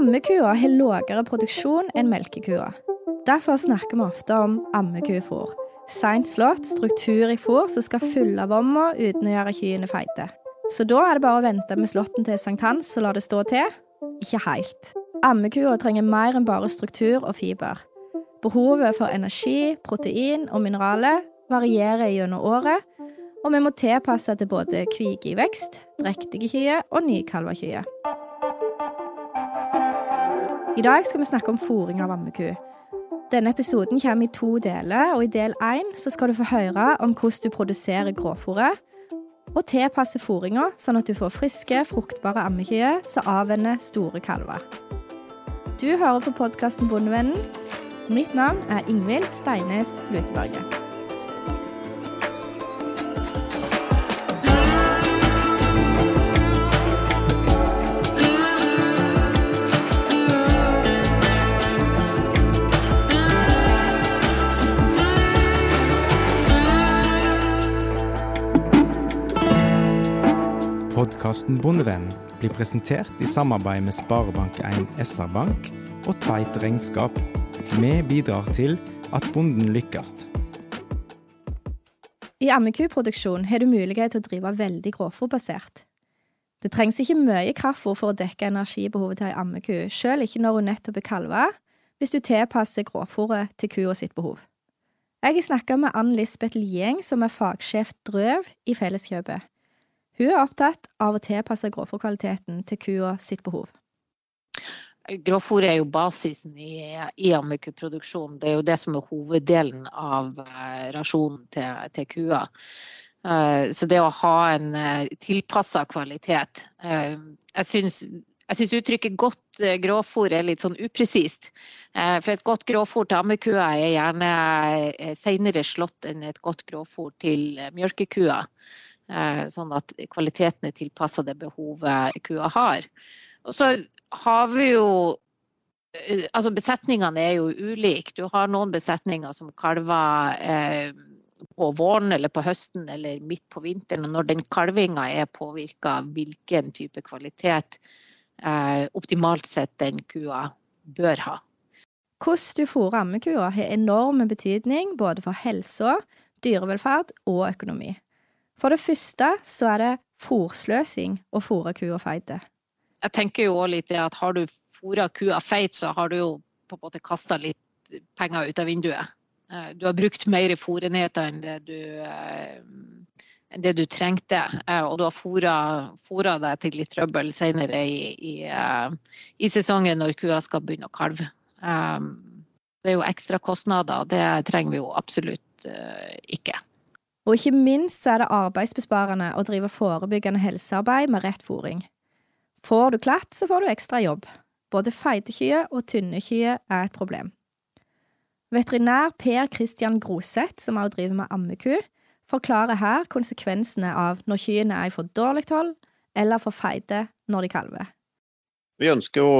Ammekua har lavere produksjon enn melkekua. Derfor snakker vi ofte om ammekufôr. Seint slått, struktur i fôr som skal fylle vomma uten å gjøre kyrne feite. Så da er det bare å vente med slåtten til sankthans og la det stå til? Ikke helt. Ammekua trenger mer enn bare struktur og fiber. Behovet for energi, protein og mineraler varierer gjennom året, og vi må tilpasse til både kvige i vekst, drektige kyer og nykalva. I dag skal vi snakke om fôring av ammeku. Denne episoden kommer i to deler, og i del én skal du få høre om hvordan du produserer gråfòret, og tilpasser fòringa sånn at du får friske, fruktbare ammekyer som avvenner store kalver. Du hører på podkasten Bondevennen. Mitt navn er Ingvild Steines Luteberget. Podkasten Bondevennen blir presentert i samarbeid med Sparebank1 SR-Bank og Tveit Regnskap. Vi bidrar til at bonden lykkes. I ammekuproduksjon har du mulighet til å drive veldig grovfòrbasert. Det trengs ikke mye kraftfôr for å dekke energibehovet til ei ammeku, sjøl ikke når hun nettopp er kalva, hvis du tilpasser grovfòret til kua sitt behov. Jeg har snakka med Ann Lisbeth Lieng, som er fagsjef drøv i Felleskjøpet. Hun er opptatt av å tilpasse grovfòrkvaliteten til kua sitt behov. Grovfòr er jo basisen i, i ammekuproduksjonen. Det er jo det som er hoveddelen av uh, rasjonen til, til kua. Uh, så det å ha en uh, tilpassa kvalitet Jeg syns jeg syns uttrykket godt gråfòr er litt sånn upresist. For et godt gråfòr til ammekua er gjerne senere slått enn et godt gråfòr til mjølkekua. Eh, sånn at kvaliteten er tilpassa det behovet kua har. Og så har vi jo eh, Altså besetningene er jo ulike. Du har noen besetninger som kalver eh, på våren eller på høsten eller midt på vinteren. Og når den kalvinga er påvirka av hvilken type kvalitet optimalt sett den kua bør ha. Hvordan du fôrer ammekua har enorm betydning både for helsa, dyrevelferd og økonomi. For det første så er det fòrsløsing å fòre kua feit. Jeg tenker jo òg litt det at har du fôra kua feit, så har du jo på en måte kasta litt penger ut av vinduet. Eh, du har brukt mer fòrenheter enn det du eh, enn det du trengte, eh, og du har fôra deg til litt trøbbel senere i, i, i, sesongen når kua skal begynne å kalve. Det er jo ekstra kostnader, og det trenger vi jo absolutt ikke. Og ikke minst så er det arbeidsbesparende å drive forebyggende helsearbeid med rett fôring. Får du klatt, så får du ekstra jobb. Både feitekyer og tynne kyer er et problem. Veterinær Per Christian Groseth, som også driver med ammeku, forklarer her konsekvensene av når kyrne er i for dårlig hold eller for feite når de kalver. Vi ønsker jo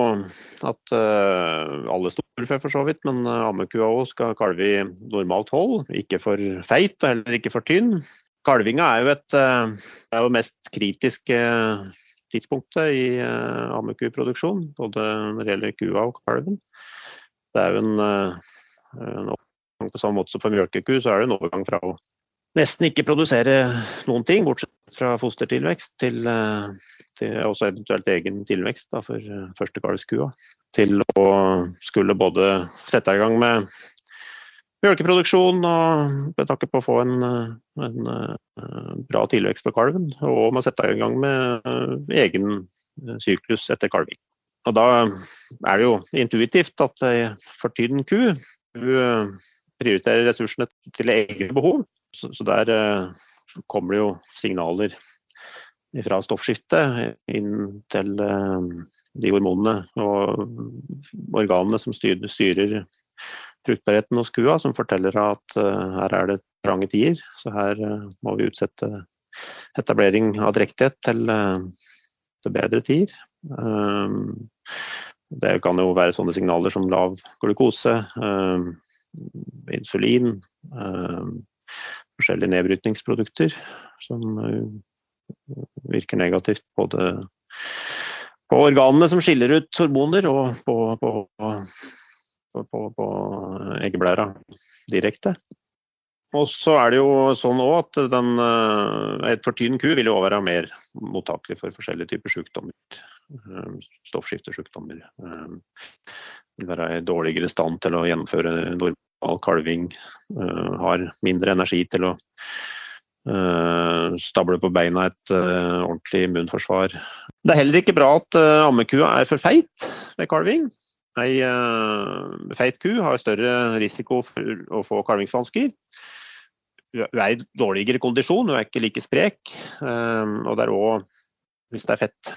at uh, alle storfe for så vidt, men uh, ammekua òg skal kalve i normalt hold. Ikke for feit og heller ikke for tynn. Kalvinga er jo et uh, er jo mest kritiske tidspunktet i ammekuproduksjon. Både når det gjelder kua og kalven. Det er jo en, en overgang på samme måte som for mjølkeku, så er det en overgang fra å nesten ikke produsere noen ting, bortsett fra fostertilvekst, til til også eventuelt egen tilvekst da, for uh, førstekalvskua. Til å skulle både sette i gang med mjølkeproduksjon og med tanke på å få en, eh, en bra tilvekst på kalven, og med å sette i gang med egen syklus etter kalving. Og da er det jo intuitivt at ei fortyden ku prioriterer ressursene til egne behov. Så, så der kommer det jo signaler fra stoffskiftet inn til eh, de hormonene og organene som styrer, fruktbarheten hos kua, som forteller at eh, her er det trange tider. Så her eh, må vi utsette etablering av drektighet til, til bedre tider. Det kan jo være sånne signaler som lav glukose, insulin, forskjellige nedbrytningsprodukter som virker negativt både på organene som skiller ut hormoner, og på, på, på, på eggeblæra direkte. Og så er det jo sånn at den, et for ku vil jo være mer mottakelig for forskjellige typer sykdommer. Stoffskiftesykdommer. Vil være i dårligere stand til å gjennomføre normal kalving. Har mindre energi til å Uh, stable på beina et uh, ordentlig immunforsvar. Det er heller ikke bra at ammekua er for feit ved kalving. Ei feit ku har større risiko for å få kalvingsvansker. Hun er i dårligere kondisjon, hun er ikke like sprek. og det er også, hvis det er fett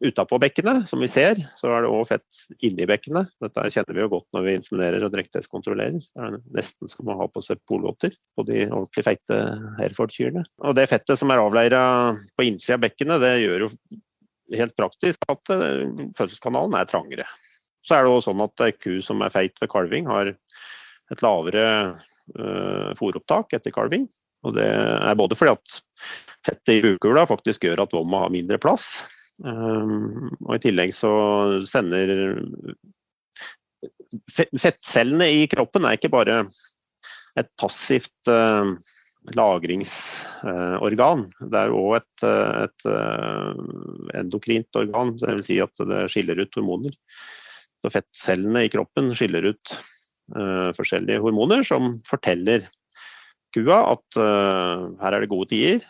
utapå bekkene, som vi ser, så er det òg fett inni bekkene. Dette kjenner vi jo godt når vi inseminerer og drektighetskontrollerer. Det er nesten som å ha på seg polvotter på de ordentlig feite Hereford-kyrne. Og det fettet som er avleira på innsida av bekkenet, det gjør jo helt praktisk at eh, fødselskanalen er trangere. Så er det òg sånn at ei ku som er feit ved kalving, har et lavere uh, fôropptak etter kalving. Og det er både fordi at fettet i bukula faktisk gjør at vomma har mindre plass, og I tillegg så sender Fettcellene i kroppen er ikke bare et passivt uh, lagringsorgan. Det er òg et, uh, et uh, endokrint organ, dvs. Si at det skiller ut hormoner. Så Fettcellene i kroppen skiller ut forskjellige hormoner som forteller kua at her er det gode tider.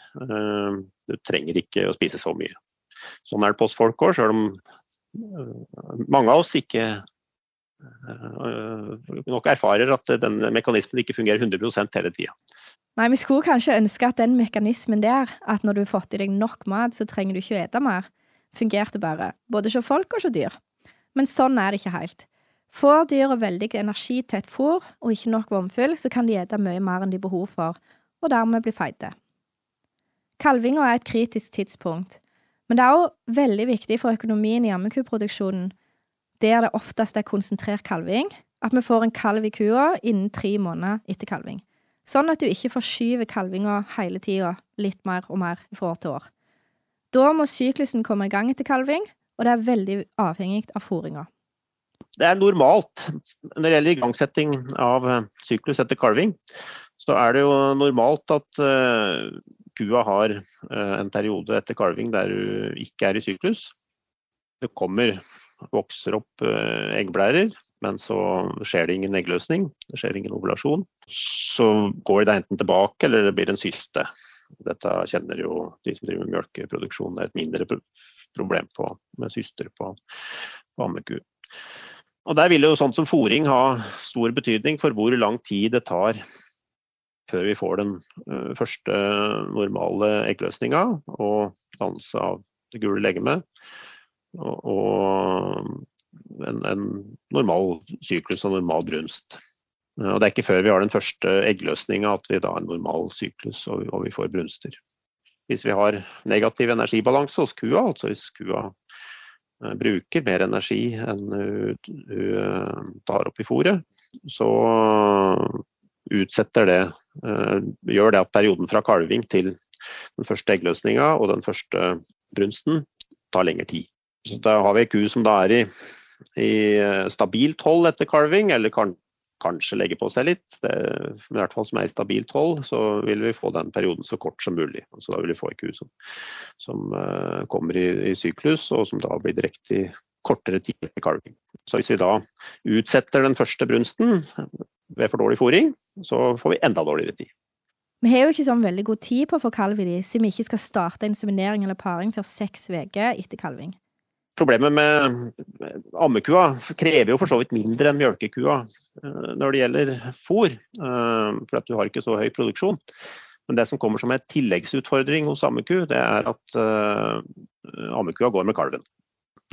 du trenger ikke å spise så mye. Sånn er det på oss folk òg, sjøl om øh, mange av oss ikke øh, nok erfarer at den mekanismen ikke fungerer 100 hele tida. Nei, vi skulle kanskje ønske at den mekanismen der, at når du har fått i deg nok mat, så trenger du ikke å ete mer, fungerte bare, både hos folk og hos dyr. Men sånn er det ikke helt. Får dyra veldig energi til et fôr og ikke nok vomfyll, så kan de ete mye mer enn de har behov for, og dermed bli feite. Kalvinga er et kritisk tidspunkt, men det er òg veldig viktig for økonomien i ammekuproduksjonen, der det oftest er konsentrert kalving, at vi får en kalv i kua innen tre måneder etter kalving. Sånn at du ikke forskyver kalvinga hele tida, litt mer og mer fra år til år. Da må syklusen komme i gang etter kalving, og det er veldig avhengig av fôringa. Det er normalt når det gjelder igangsetting av syklus etter kalving, så er det jo normalt at uh, kua har uh, en periode etter kalving der hun ikke er i syklus. Det kommer, vokser opp uh, eggblærer, men så skjer det ingen eggløsning. Det skjer ingen ovulasjon. Så går det enten tilbake eller det blir en syste. Dette kjenner jo de som driver med melkeproduksjon. Det er et mindre problem på, med syster på, på ammeku. Og Der vil jo sånt som fòring ha stor betydning for hvor lang tid det tar før vi får den uh, første normale eggløsninga og dannelse av det gule legemet. Og, en, en, normal syklus og normal brunst. Uh, og Det er ikke før vi har den første eggløsninga at vi da har en normal syklus og, og, vi får brunster. Hvis vi har negativ energibalanse hos kua, altså hvis kua uh, bruker mer energi enn hun tar opp i fôret, så utsetter det, eh, gjør det at perioden fra kalving til den første eggløsninga og den første brunsten tar lengre tid. Så da har vi ei ku som da er i, i eh, stabilt hold etter kalving, eller kan, kanskje legger på seg litt. Det, i hvert fall som er i stabilt hold, så vil vi få den perioden så kort som mulig. Så da vil vi få ei ku som, som uh, kommer i, i, syklus, og som da blir direkte i kortere tid etter kalving. Så hvis vi da utsetter den første brunsten ved for dårlig fôring, så får vi enda dårligere tid. Vi har jo ikke sånn veldig god tid på å få kalv i de, siden vi ikke skal starte inseminering eller paring før seks uker etter kalving. Problemet med ammekua krever jo for så vidt mindre enn mjølkekua eh, når det gjelder fôr, eh, for at du har ikke så høy produksjon. Men det som kommer som en tilleggsutfordring hos ammeku, det er at uh, ammekua går med kalven.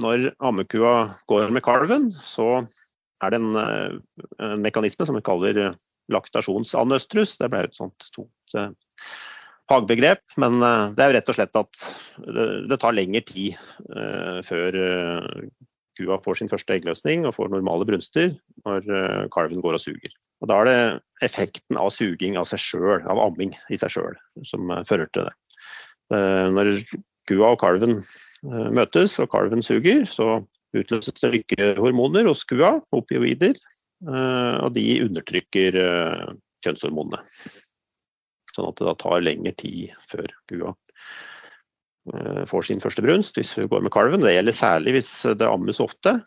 Når ammekua går med kalven, så er det en, en mekanisme som vi kaller laktasjonsanøstrus. Det ble et sånt tungt eh, fagbegrep, men eh, det er jo rett og slett at det tar lengre tid eh, før kua får sin første eggløsning og får normale brunster når kalven går og suger. Og Da er det effekten av suging av seg sjøl, av amming i seg sjøl, som fører til det. Når kua og kalven møtes og kalven suger, så utløses det lykkehormoner hos kua, opioider, og de undertrykker kjønnshormonene. Sånn at det da tar lengre tid før kua får sin første brunst hvis hun går med kalven. Det gjelder særlig hvis det ammes ofte,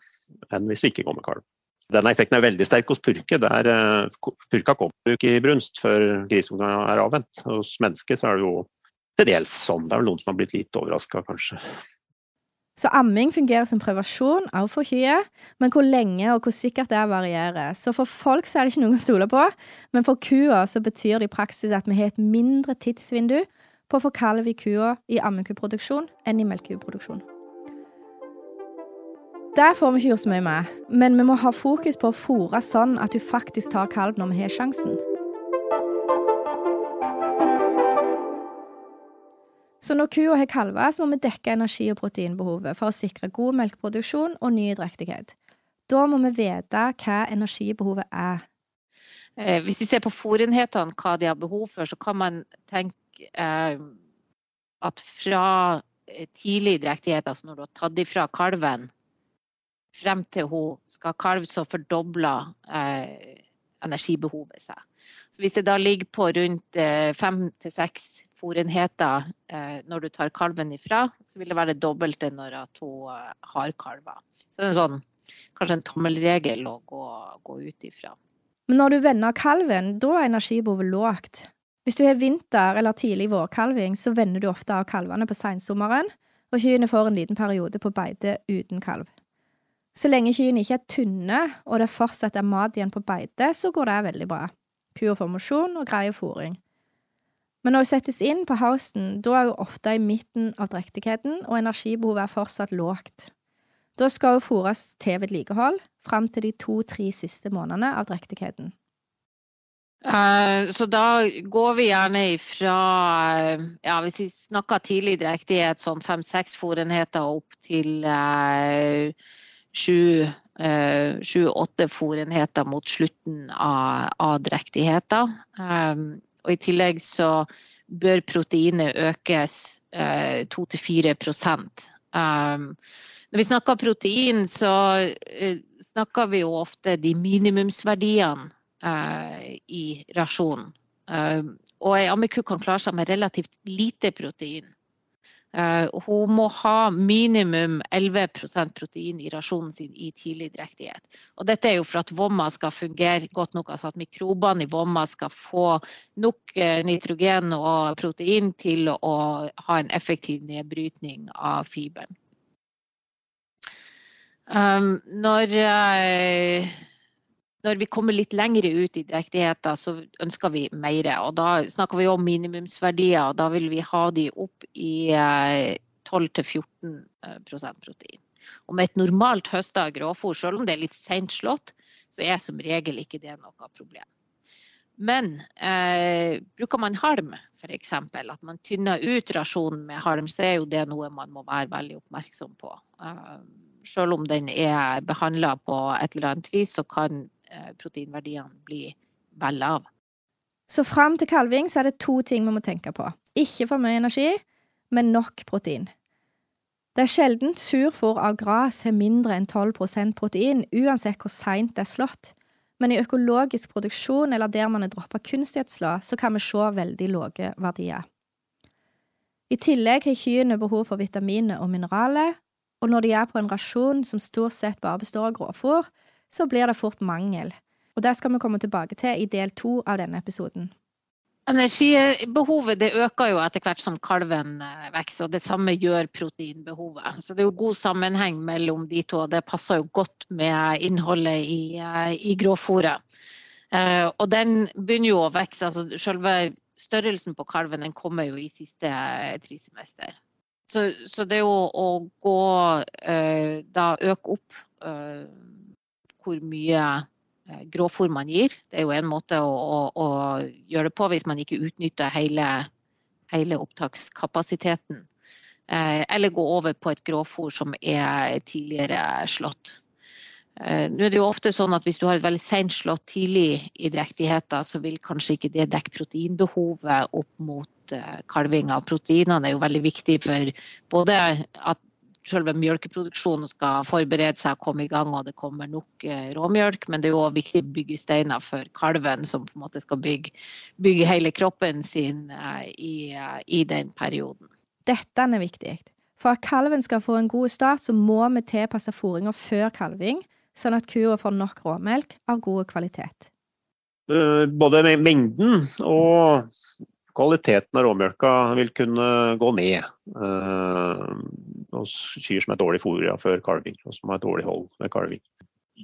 enn hvis vi ikke går med kalv. Denne effekten er veldig sterk hos purke. Der, purka kommer ikke i brunst før grisunga er avvent. Hos mennesker så er det jo til dels sånn. Det er vel noen som har blitt litt overraska, kanskje. Så amming fungerer som prevensjon også for kyet, men hvor lenge og hvor sikkert det varierer. Så for folk så er det ikke noen å stole på, men for kua så betyr det i praksis at vi har et mindre tidsvindu på å få kalv i kua i ammekuproduksjon enn i melkekuproduksjon. Det får vi ikke gjort så mye med, men vi må ha fokus på å fòre sånn at du faktisk tar kalv når vi har sjansen. Så når kua har kalver, så må vi dekke energi- og proteinbehovet for å sikre god melkeproduksjon og ny drektighet. Da må vi vite hva energibehovet er. Eh, hvis vi ser på fôrenhetene, hva de har behov for, så kan man tenke eh, at fra tidlig drektighet, altså når du har tatt ifra kalven, frem til hun skal kalve, så fordobler eh, energibehovet seg. Så hvis det da ligger på rundt eh, fem til seks fôrenheter eh, når du tar kalven ifra, så vil det være det dobbelte når hun eh, har kalver. Så det er sånn, kanskje en tommelregel å gå, gå ut ifra. Men når du vender kalven, da er energibehovet lågt. Hvis du har vinter- eller tidlig vårkalving, så vender du ofte av kalvene på seinsommeren, og kyrne får en liten periode på beite uten kalv. Så lenge kyrne ikke er tynne, og det fortsatt er mat igjen på beite, så går det veldig bra. Kua får mosjon og greier fôring. Men når hun settes inn på housen, da er hun ofte i midten av drektigheten, og energibehovet er fortsatt lågt. Da skal hun fôres til vedlikehold fram til de to–tre siste månedene av drektigheten. Uh, så da går vi gjerne ifra ja, Hvis vi snakker tidlig drektighet, sånn fem-seks fòrenheter opp til uh, sju-åtte uh, fòrenheter mot slutten av, av drektigheten. Um, og i tillegg så bør proteinet økes eh, 2-4 um, Når vi snakker protein, så eh, snakker vi jo ofte de minimumsverdiene eh, i rasjonen. Um, og ei ammeku kan klare seg med relativt lite protein. Uh, hun må ha minimum 11% protein i rasjonen sin i tidlig drektighet. Og dette er jo for at vomma skal fungere godt nok, altså at mikrobene i vomma skal få nok uh, nitrogen og protein til å ha en effektiv nedbrytning av fiberen. Um, når uh, når vi kommer litt lenger ut i drektigheter, så ønsker vi mer. Og da snakker vi om minimumsverdier, og da vil vi ha de opp i 12-14 eh, eh, protein. Og med et normalt høsta grovfôr, selv om det er litt sent slått, så er som regel ikke det noe problem. Men eh, bruker man halm, f.eks., at man tynner ut rasjonen med halm, så er jo det noe man må være veldig oppmerksom på. Eh, selv om den er behandla på et eller annet vis, så kan proteinverdiene blir vel lav. Så fram til kalving så er det to ting vi må tenke på. Ikke for mye energi, men nok protein. Det er sjelden surfôr av gras har mindre enn 12% protein, uansett hvor seint det er slått. Men i økologisk produksjon eller der man har droppa kunstgjødsla, så kan vi se veldig lave verdier. I tillegg har kyrne behov for vitaminer og mineraler, og når de er på en rasjon som stort sett bare består av grovfôr, så blir det fort mangel. Og Det skal vi komme tilbake til i del to av denne episoden. Energibehovet øker jo etter hvert som kalven eh, vokser, og det samme gjør proteinbehovet. Så det er jo god sammenheng mellom de to, og det passer jo godt med innholdet i, eh, i grovfòret. Eh, og den begynner jo å vokse. altså Selve størrelsen på kalven den kommer jo i siste trisemester. Så, så det er jo å gå da øke opp hvor mye gråfòr man gir. Det er jo en måte å, å, å, gjøre det på hvis man ikke utnytter hele, hele opptakskapasiteten. Eh, eller gå over på et gråfòr som er tidligere slått. Eh, nå er det jo ofte sånn at Hvis du har et veldig sent slått tidlig i drektigheter, så vil kanskje ikke det dekke proteinbehovet opp mot kalving av proteinene. Er jo veldig viktig for både at selve melkeproduksjonen skal forberede seg og komme i gang og det kommer nok eh, råmjølk. Men det er jo òg viktige byggesteiner for kalven, som på en måte skal bygge, bygge hele kroppen sin eh, i, eh, i, den perioden. Dette er viktig. For at kalven skal få en god start, så må vi tilpasse fôringa før kalving, sånn at kua får nok råmelk av god kvalitet. Både mengden og kvaliteten av råmjølka vil kunne gå ned hos kyr som er dårlig fôra før kalving, og som har dårlig hold ved kalving.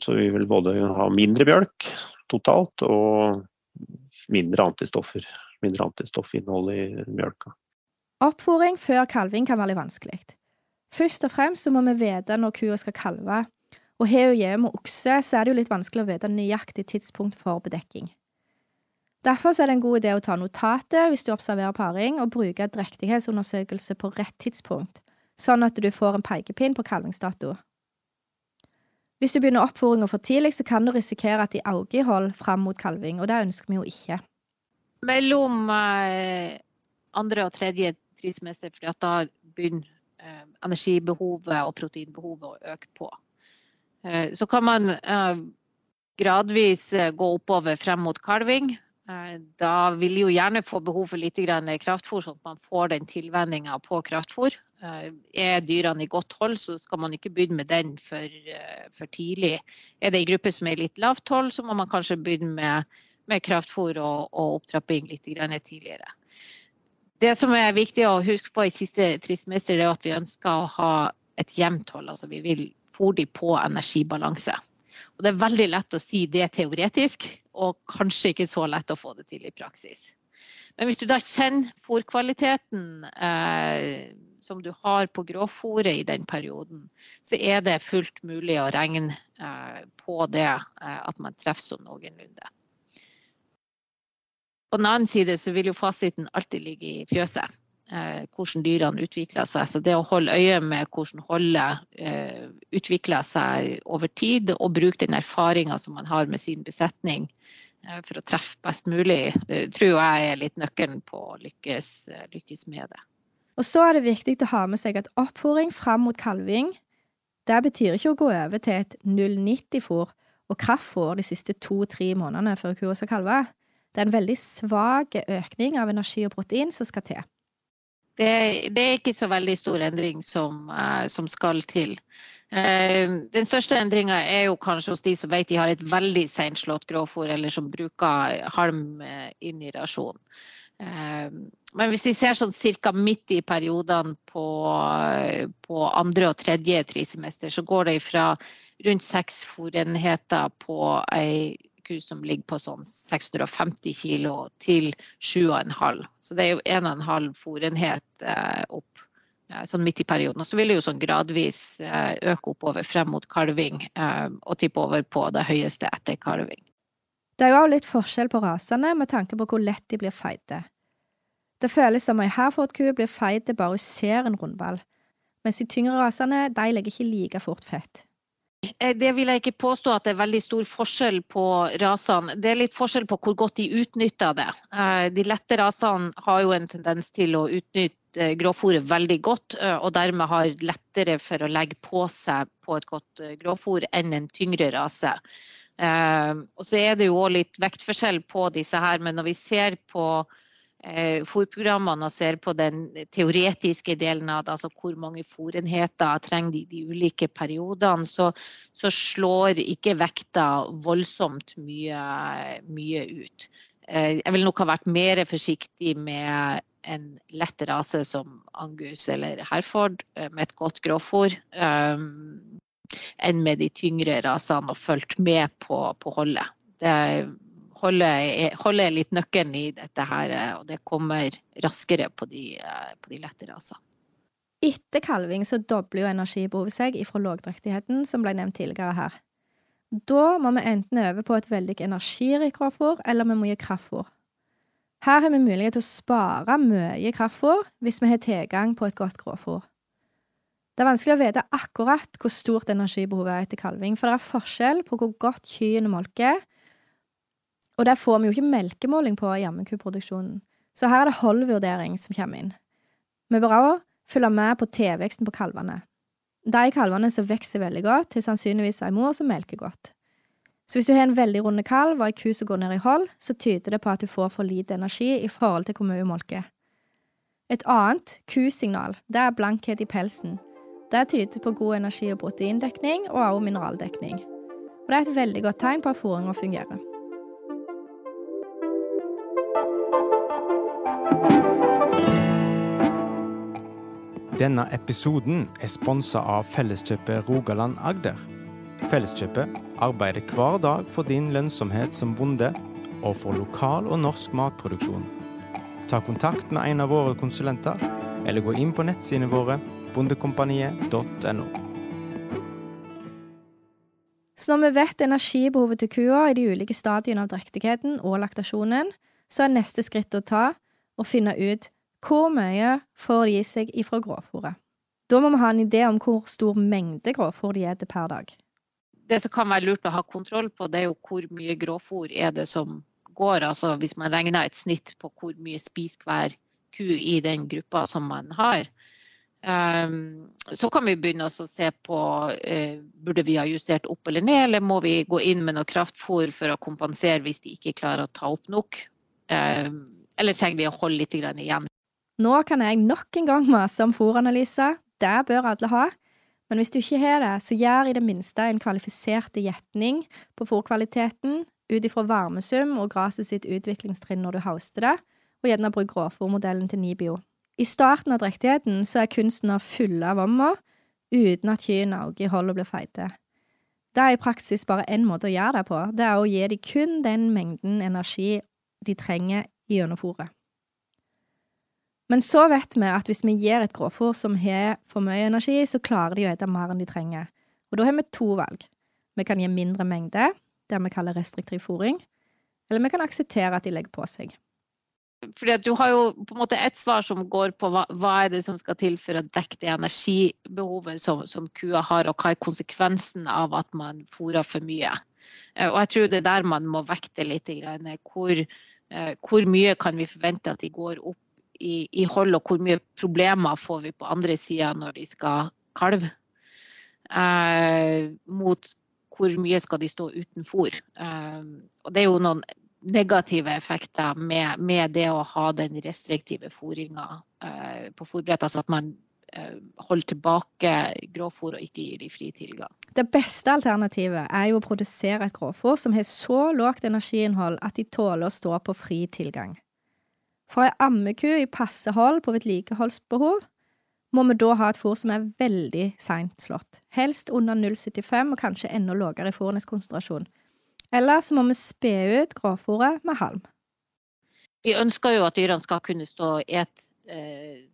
Så vi vil både ha mindre mjølk totalt og mindre antistoffer. Mindre antistoffinnhold i mjølka. Oppfòring før kalving kan være litt vanskelig. Først og fremst så må vi vite når kua skal kalve, og har hun hjemme med okse, så er det jo litt vanskelig å vite nøyaktig tidspunkt for bedekking. Derfor er det en god idé å ta notater hvis du observerer paring, og bruke drektighetsundersøkelse på rett tidspunkt, sånn at du får en pekepinn på kalvingsdato. Hvis du begynner oppfòringa for tidlig, så kan du risikere at de auger i hold fram mot kalving, og det ønsker vi jo ikke. Mellom eh, andre og tredje trismester, for da begynner eh, energibehovet og proteinbehovet å øke på. Eh, så kan man gradvis gå oppover frem mot kalving. Eh, da vil jo gjerne få behov for litt kraftfôr, sånn at man får den tilvenninga på kraftfôr. Eh, er dyrene i godt hold, så skal man ikke begynne med den for, eh, for tidlig. Er det en gruppe som er litt lavt hold, så må man kanskje begynne med, med kraftfôr og, og, opptrapping litt tidligere. Det som er viktig å huske på i siste trimester, er at vi ønsker å ha et jevnt hold. Altså vi vil fôre dem på energibalanse. Og det er veldig lett å si det teoretisk, og kanskje ikke så lett å få det til i praksis. Men hvis du da kjenner fôrkvaliteten eh, som du har på grovfôret i den perioden, så er det fullt mulig å regne eh, på det eh, at man treffer sånn noenlunde. På den annen side så vil jo fasiten alltid ligge i fjøset hvordan dyrene utvikler seg. Så det å holde øye med hvordan holdet eh, utvikler seg over tid, og bruke den erfaringa som man har med sin besetning eh, for å treffe best mulig, eh, tror jeg er litt nøkkelen på å lykkes, eh, lykkes, med det. Og så er det viktig å ha med seg at oppfòring fram mot kalving, det betyr ikke å gå over til et 090-fòr og kraftfòr de siste to-tre månedene før kua skal kalve. Det er en veldig svak økning av energi og protein som skal til. Det, det, er ikke så veldig stor endring som, uh, som skal til. Uh, den største endringa er jo kanskje hos de som vet de har et veldig seinslått grovfòr, eller som bruker halm uh, inn i rasjonen. Men hvis vi ser sånn ca. midt i periodene på, på andre og tredje trisemester, så går det fra rundt seks fòrenheter på ei ku som ligger på sånn 650 kg til 7,5. Så det er jo 1,5 fòrenhet eh, opp sånn midt i perioden. Og så vil det jo sånn gradvis eh, øke oppover frem mot kalving eh, og tippe over på det høyeste etter kalving. Det er jo også litt forskjell på rasene med tanke på hvor lett de blir feite. Det føles som ei herfordku blir feit bare hun ser en rundball, mens de tyngre rasene de legger ikke like fort fett. Eh, det vil jeg ikke påstå at det er veldig stor forskjell på rasene. Det er litt forskjell på hvor godt de utnytter det. Eh, de lette rasene har jo en tendens til å utnytte eh, grovfòret veldig godt, og dermed har lettere for å legge på seg på et godt grovfòr enn en tyngre rase. Og så er det jo òg litt vektforskjell på disse her, men når vi ser på fòrprogrammene og ser på den teoretiske delen av det, altså hvor mange fòrenheter trenger de de ulike periodene, så, så slår ikke vekta voldsomt mye, mye ut. Eh, jeg vil nok ha vært mer forsiktig med en lett rase som Angus eller Herford eh, med et godt grovfòr. Um, enn med de tyngre rasene og fulgt med på, på holdet. Det holder, holder litt nøkkelen i dette her, eh, og det kommer raskere på de, eh, på de lette rasene. Etter kalving så dobler jo energibehovet seg ifra lågdrektigheten, som ble nevnt tidligere her. Da må vi enten øve på et veldig energirikt grovfôr, eller vi må gi kraftfôr. Her har vi mulighet til å spare mye kraftfôr hvis vi har tilgang på et godt grovfôr. Det er vanskelig å vite akkurat hvor stort energibehovet er etter kalving, for det er forskjell på hvor godt kyene molker, og der får vi jo ikke melkemåling på i ammekuproduksjonen, så her er det holdvurdering som kommer inn. Vi bør òg følge med på tilveksten på kalvene. De kalvene som vokser veldig godt, har sannsynligvis ei mor som melker godt. Så hvis du har en veldig runde kalv og ei ku som går ned i hold, så tyder det på at du får for lite energi i forhold til hvor mye hun molker. Et annet kusignal det er blankhet i pelsen. Det tyder på god energi- og proteindekning og også mineraldekning. Og det er et veldig godt tegn på at fôringa fungerer. Denne episoden er sponsa av Felleskjøpet Rogaland Agder. Felleskjøpet arbeider hver dag for din lønnsomhet som bonde, og for lokal og norsk matproduksjon. Ta kontakt med en av våre konsulenter, eller gå inn på nettsidene våre bondekompaniet.no. Så når vi vet energibehovet til kua i de ulike stadiene av drektigheten og laktasjonen, så er neste skritt å ta å finne ut hvor mye får de i seg ifra grovfòret. Da må vi ha en idé om hvor stor mengde grovfòr de spiser per dag. Det som kan være lurt å ha kontroll på, det er jo hvor mye grovfòr er det som går. Altså hvis man regner et snitt på hvor mye spiser hver ku i den gruppa som man har. Um, så kan vi begynne å se på uh, burde vi ha justert opp eller ned, eller må vi gå inn med noe kraftfôr for å kompensere hvis de ikke klarer å ta opp nok. Um, eller trenger vi å holde litt igjen nå kan jeg nok en gang mase om fòranalyse, det bør alle ha, men hvis du ikke har det, så gjør i det minste en kvalifisert gjetning på fòrkvaliteten ut ifra varmesum og gresset sitt utviklingstrinn når du hauster det, og gjerne bruk grovfòrmodellen til Nibio. I starten av drektigheten så er kunsten å fylle vomma uten at kyrne og i hold og blir feite. Det er i praksis bare én måte å gjøre det på, det er å gi dem kun den mengden energi de trenger gjennom fôret. Men så vet vi at hvis vi gir et grovfòr som har for mye energi, så klarer de å spise mer enn de trenger. Og da har vi to valg. Vi kan gi mindre mengde, det vi kaller restriktiv fôring, eller vi kan akseptere at de legger på seg. Fordi Du har jo på en måte et svar som går på hva, hva er det som skal til for å dekke det energibehovet som, som kua har, og hva er konsekvensen av at man fôrer for mye. Eh, og jeg tror det er der man må vekte litt. Hvor, eh, hvor mye kan vi forvente at de går opp i, i hold, og hvor mye problemer får vi på andre sida når de skal kalve. Eh, mot hvor mye skal de stå uten fôr. Eh, og det er jo noen negative effekter med, med det å ha den restriktive fôringa eh, på fôrbrett. Altså at man eh, holder tilbake grovfôr og ikke gir de fri tilgang. Det beste alternativet er jo å produsere et grovfôr som har så lågt energiinnhold at de tåler å stå på fri tilgang. For ei ammeku i passe hold på vedlikeholdsbehov må vi da ha et fôr som er veldig seint slått, helst under 0,75 og kanskje enda lavere i fôrenes konsentrasjon. Eller så må vi spe ut grovfôret med halm. Vi ønsker jo at dyrene skal kunne stå og ete eh,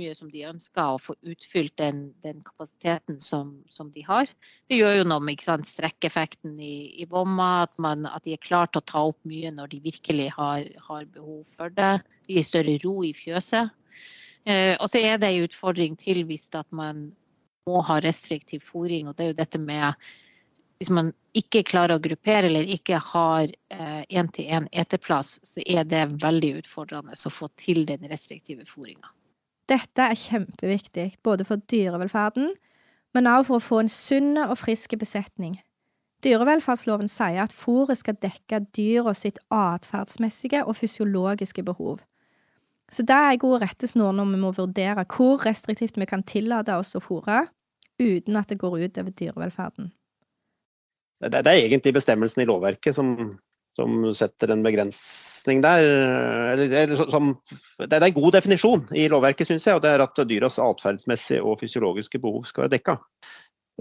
mye som de ønsker, og få utfylt den, den kapasiteten som, som, de har. Det gjør jo noe med strekkeffekten i, i bomma, at, man, at, de er klare til å ta opp mye når de virkelig har, har behov for det. Det gir større ro i fjøset. Eh, og så er det en utfordring til hvis man må ha restriktiv fôring, og det er jo dette med hvis man ikke klarer å gruppere eller ikke har én-til-én eh, eteplass, så er det veldig utfordrende å få til den restriktive fôringa. Dette er kjempeviktig, både for dyrevelferden, men også for å få en sunn og frisk besetning. Dyrevelferdsloven sier at fôret skal dekke dyra sitt atferdsmessige og fysiologiske behov. Så det er god rettesnor når vi må vurdere hvor restriktivt vi kan tillate oss å fôre, uten at det går ut over dyrevelferden. Det er, egentlig bestemmelsen i lovverket som som setter en begrensning der. Eller, som, det er en god definisjon i lovverket, syns jeg. og Det er at dyras atferdsmessige og fysiologiske behov skal være dekka.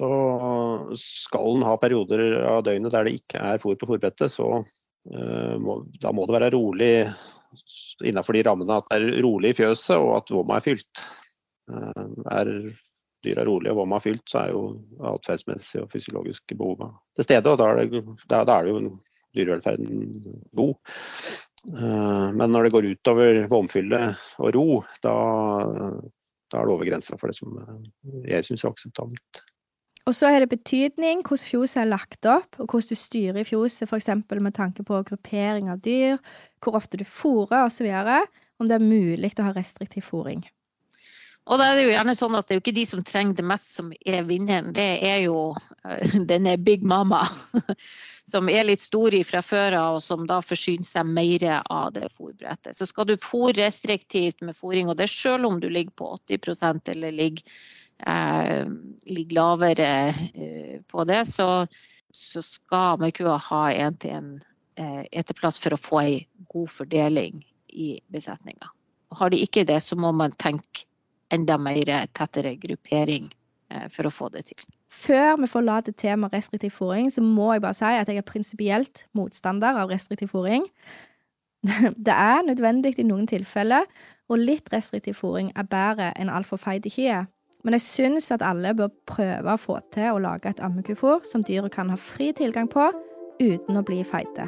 Og skal en ha perioder av døgnet der det ikke er fôr på fôrbrettet, så uh, må, da må det være rolig innenfor de rammene at det er rolig i fjøset og at vomma er fylt. Uh, er dyra rolig og vomma er fylt, så er jo atferdsmessige og fysiologiske behov til stede. og da er det, da, da er det jo dyrevelferden god. Eh, men når det går utover vomfylle og ro, da, da er det over grensa for det som jeg syns er akseptabelt. Og så er det betydning hvordan fjoset er lagt opp, og hvordan du styrer fjoset, f.eks. med tanke på gruppering av dyr, hvor ofte du fôrer osv., om det er mulig å ha restriktiv fôring. Og da er det jo gjerne sånn at det er jo ikke de som trenger det mest som er vinneren, det er jo uh, denne Big Mama. som er litt stor fra før av, og som da forsyner seg mer av det fôrbrettet. Så skal du fôre restriktivt med fôring, og det selv om du ligger på 80% eller ligger, eh, ligger lavere eh, på det, så, så skal melkekua ha én-til-én eh, for å få ei god fordeling i besetninga. Har de ikke det, så må man tenke enda mer tettere gruppering eh, for å få det til. Før vi forlater temaet restriktiv fòring, så må jeg bare si at jeg er prinsipielt motstander av restriktiv fòring. Det er nødvendig i noen tilfeller, og litt restriktiv fòring er bedre enn altfor feite kyr. Men jeg syns at alle bør prøve å få til å lage et ammekufôr som dyret kan ha fri tilgang på uten å bli feite.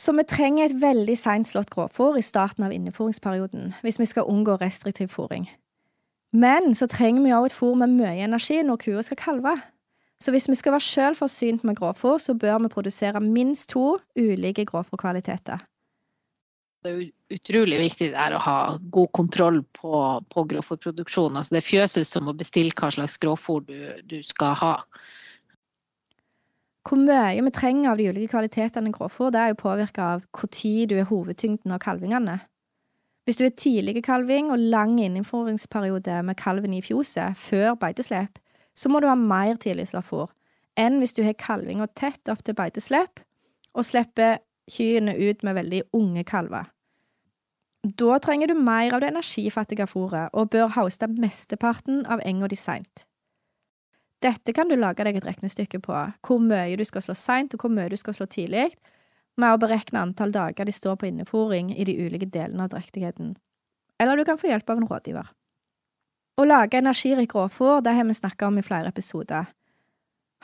Så vi trenger et veldig seint slått grovfòr i starten av innefòringsperioden hvis vi skal unngå restriktiv fòring. Men så trenger vi òg et fòr med mye energi når kua skal kalve. Så hvis vi skal være sjøl med grovfòr, så bør vi produsere minst to ulike grovfòrkvaliteter. Det er utrolig viktig å ha god kontroll på, på grovfòrproduksjonen. Altså det er fjøset som må bestille hva slags grovfòr du, du skal ha hvor mye vi trenger av de ulike kvalitetene i grovfòr, er jo påvirka av når du er hovedtyngden av kalvingene. Hvis du er tidlig kalving og lang innføringsperiode med kalven i fjoset, før beiteslep, så må du ha mer tidlig fôr enn hvis du har kalvinga tett opp til beiteslep og slipper kyrne ut med veldig unge kalver. Da trenger du mer av det energifattige fôret og bør hauste mesteparten av enga di seint. Dette kan du lage deg et regnestykke på, hvor mye du skal slå seint og hvor mye du skal slå tidlig, med å berekne antall dager de står på innefòring i de ulike delene av drektigheten. Eller du kan få hjelp av en rådgiver. Å lage energirik råfòr, det har vi snakka om i flere episoder.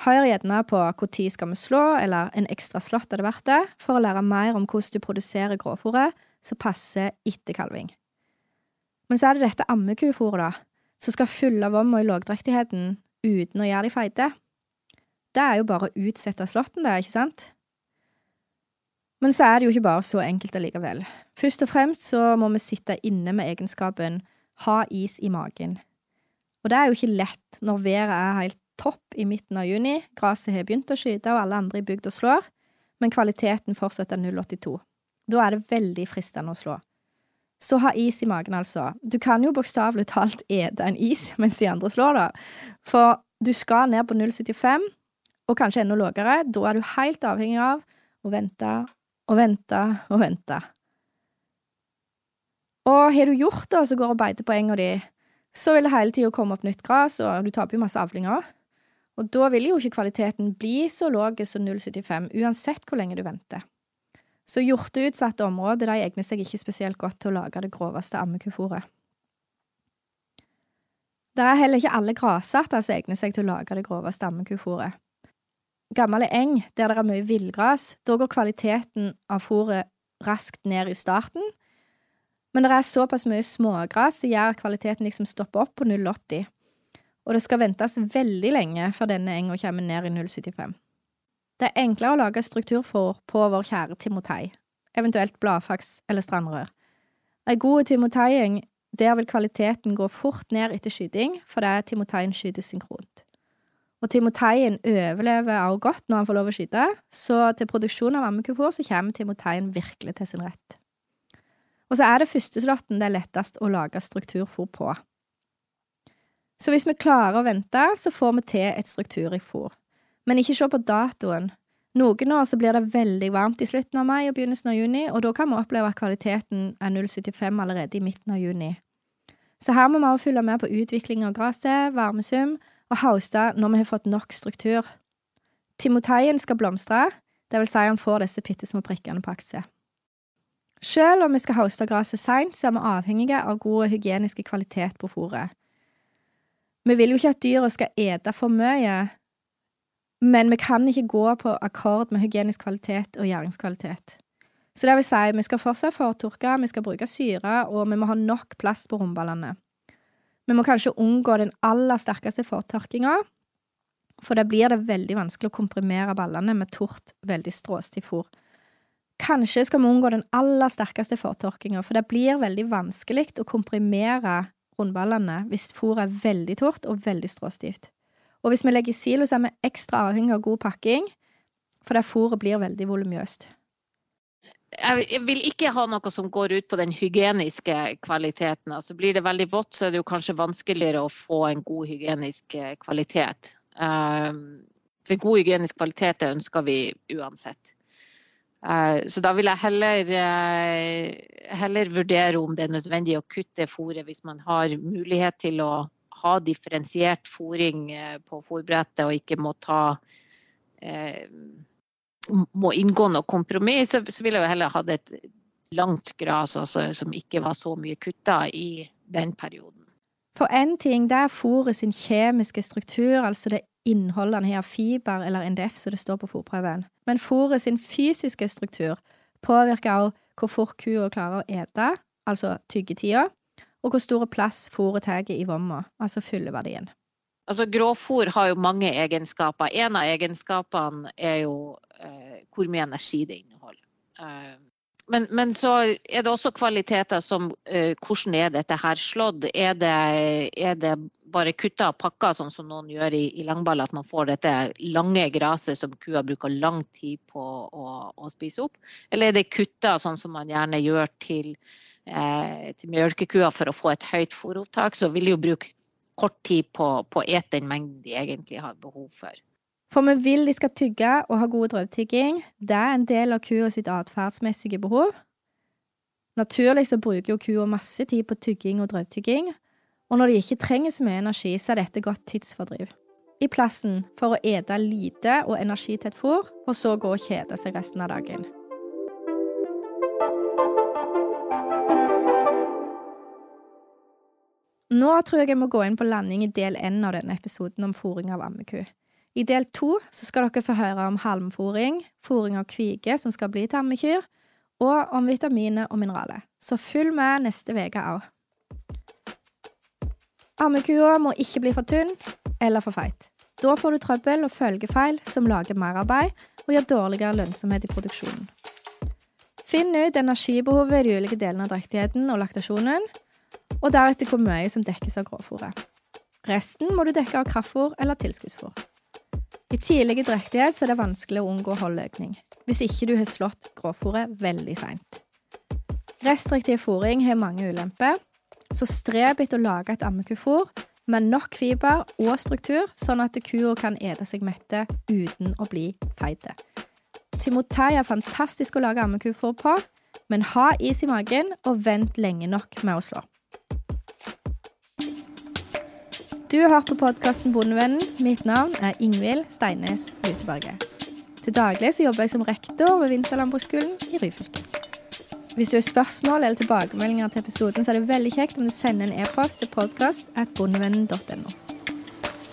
Hør gjerne på når skal vi slå, eller en ekstra slått er det verdt det, for å lære mer om hvordan du produserer gråfòret som passer etter kalving. Men så er det dette ammekufòret, da, som skal fylle vomma i lågdrektigheten, uten å gjøre de feite. Det er jo bare å utsette slåtten, det, ikke sant? Men så er det jo ikke bare så enkelt allikevel. Først og fremst så må vi sitte inne med egenskapen ha is i magen. Og det er jo ikke lett når været er helt topp i midten av juni, gresset har begynt å skyte og alle andre i bygda slår, men kvaliteten fortsetter 082. Da er det veldig fristende å slå. Så ha is i magen, altså. Du kan jo bokstavelig talt ete en is mens de andre slår, da. For du skal ned på 0,75, og kanskje enda lavere. Da er du helt avhengig av å vente og vente og vente. Og har du gjort det, så går og beiter på enga di, så vil det hele tida komme opp nytt gress, og du taper jo masse avlinger. Og da vil jo ikke kvaliteten bli så lav som 0,75, uansett hvor lenge du venter. Så hjorteutsatte områder de egner seg ikke spesielt godt til å lage det groveste ammekufòret. Det er heller ikke alle grasarter som egner seg til å lage det groveste ammekufòret. Gammel eng, der det er mye villgras, da går kvaliteten av fôret raskt ned i starten, men det er såpass mye smågras som gjør at kvaliteten liksom stopper opp på 0,80, og det skal ventes veldig lenge før denne enga kommer ned i 0,75. Det er enklere å lage strukturfôr på vår kjære timotei, eventuelt bladfaks eller strandrør. Ei god timoteiing, der vil kvaliteten gå fort ned etter skyting, fordi timoteien skyter synkront. Og timoteien overlever også godt når han får lov å skyte, så til produksjon av ammekufor så kommer timoteien virkelig til sin rett. Og så er det førsteslåtten det er lettest å lage strukturfôr på. Så hvis vi klarer å vente, så får vi til et strukturrikt fôr. Men ikke se på datoen. Noen år så blir det veldig varmt i slutten av mai og begynnelsen av juni, og da kan vi oppleve at kvaliteten er 0,75 allerede i midten av juni. Så her må vi også følge med på utvikling av gresset, varmesum og hauste når vi har fått nok struktur. Timoteien skal blomstre, det vil si han får disse bitte små prikkene på aksje. Selv om vi skal hauste gresset seint, så er vi avhengige av god hygienisk kvalitet på fôret. Vi vil jo ikke at dyra skal ete for mye, men vi kan ikke gå på akkord med hygienisk kvalitet og gjæringskvalitet. Så det vil si, vi skal fortsatt fortørke, vi skal bruke syre, og vi må ha nok plass på rumballene. Vi må kanskje unngå den aller sterkeste fortørkinga, for da blir det veldig vanskelig å komprimere ballene med tort, veldig stråstiv fôr. Kanskje skal vi unngå den aller sterkeste fortørkinga, for det blir veldig vanskelig å komprimere rundballene hvis fôret er veldig tørt og veldig stråstivt. Og hvis vi legger silo, så er vi ekstra avhengig av god pakking, for fordi fôret blir veldig voluminøst. Jeg vil ikke ha noe som går ut på den hygieniske kvaliteten. Altså blir det veldig vått, så er det jo kanskje vanskeligere å få en god hygienisk eh, kvalitet. Um, for god hygienisk kvalitet ønsker vi uansett. Uh, så da vil jeg heller, uh, heller vurdere om det er nødvendig å kutte fôret hvis man har mulighet til å ha differensiert fòring på fôrbrettet og ikke må ta må inngå noe kompromiss, så, så ville jeg heller hatt et langt gras altså, som ikke var så mye kutta i den perioden. For én ting, det er fôret sin kjemiske struktur, altså det innholdet han har fiber eller NDF, som det står på fôrprøven. Men fôret sin fysiske struktur påvirker også hvor fort kua klarer å ete, altså tyggetida, og hvor stor plass fôret tar i vomma, altså fylleverdien. Altså Grovfôr har jo mange egenskaper. En av egenskapene er jo eh, hvor mye energi det inneholder. Eh, men, men, så er det også kvaliteter som eh, hvordan er dette her slått? Er det, er det bare kutta og pakka, sånn som noen gjør i, i langball, at man får dette lange gresset som kua bruker lang tid på å, å spise opp? Eller er det kutta sånn som man gjerne gjør til, til mjølkekua for å få et høyt fôropptak? Så vil de jo bruke kort tid på, på å ete den mengden de egentlig har behov for. For vi vil de skal tygge og ha god drøvtygging. Det er en del av kua sitt atferdsmessige behov. Naturlig så bruker jo kua masse tid på tygging og drøvtygging, og når de ikke trenger så mye energi, så er dette godt tidsfordriv. I plassen for å ete lite og energitett fôr, og så gå og kjede seg resten av dagen. Nå tror jeg jeg må gå inn på landing i del én av denne episoden om fòring av ammeku. I del to skal dere få høre om halmfòring, fòring av kvige som skal bli til ammekyr, og om vitaminer og mineraler. Så følg med neste uke òg. Ammekua må ikke bli for tynn eller for feit. Da får du trøbbel og følgefeil som lager merarbeid og gir dårligere lønnsomhet i produksjonen. Finn ut energibehovet i de ulike delene av drektigheten og laktasjonen, og deretter hvor mye som dekkes av grovfòret. Resten må du dekke av kraftfôr eller tilskuddsfôr. I tidlig drektighet er det vanskelig å unngå holdøkning, hvis ikke du har slått grovfòret veldig seint. Restriktiv fôring har mange ulemper, så streb etter å lage et ammekufôr med nok fiber og struktur, sånn at kua kan ete seg mette uten å bli feit. Timotei er fantastisk å lage ammekufôr på, men ha is i magen og vent lenge nok med å slå. Du har hørt på podkasten Bondevennen. Mitt navn er Ingvild Steines Luteberget. Til daglig så jobber jeg som rektor ved Vinterlandbruksskolen i Ryfylke. Hvis du har spørsmål eller tilbakemeldinger til episoden, så er det veldig kjekt om du sender en e-post til podkast.bondevennen.no.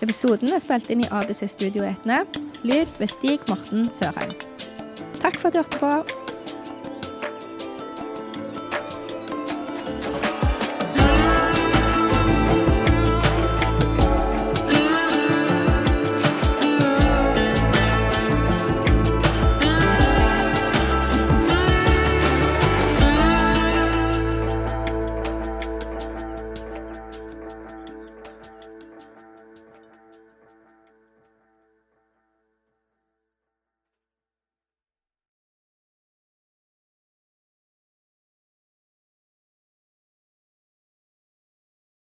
Episoden er spilt inn i ABC Studio Etne. Lyd ved Stig Morten Sørheim. Takk for at du hørte på.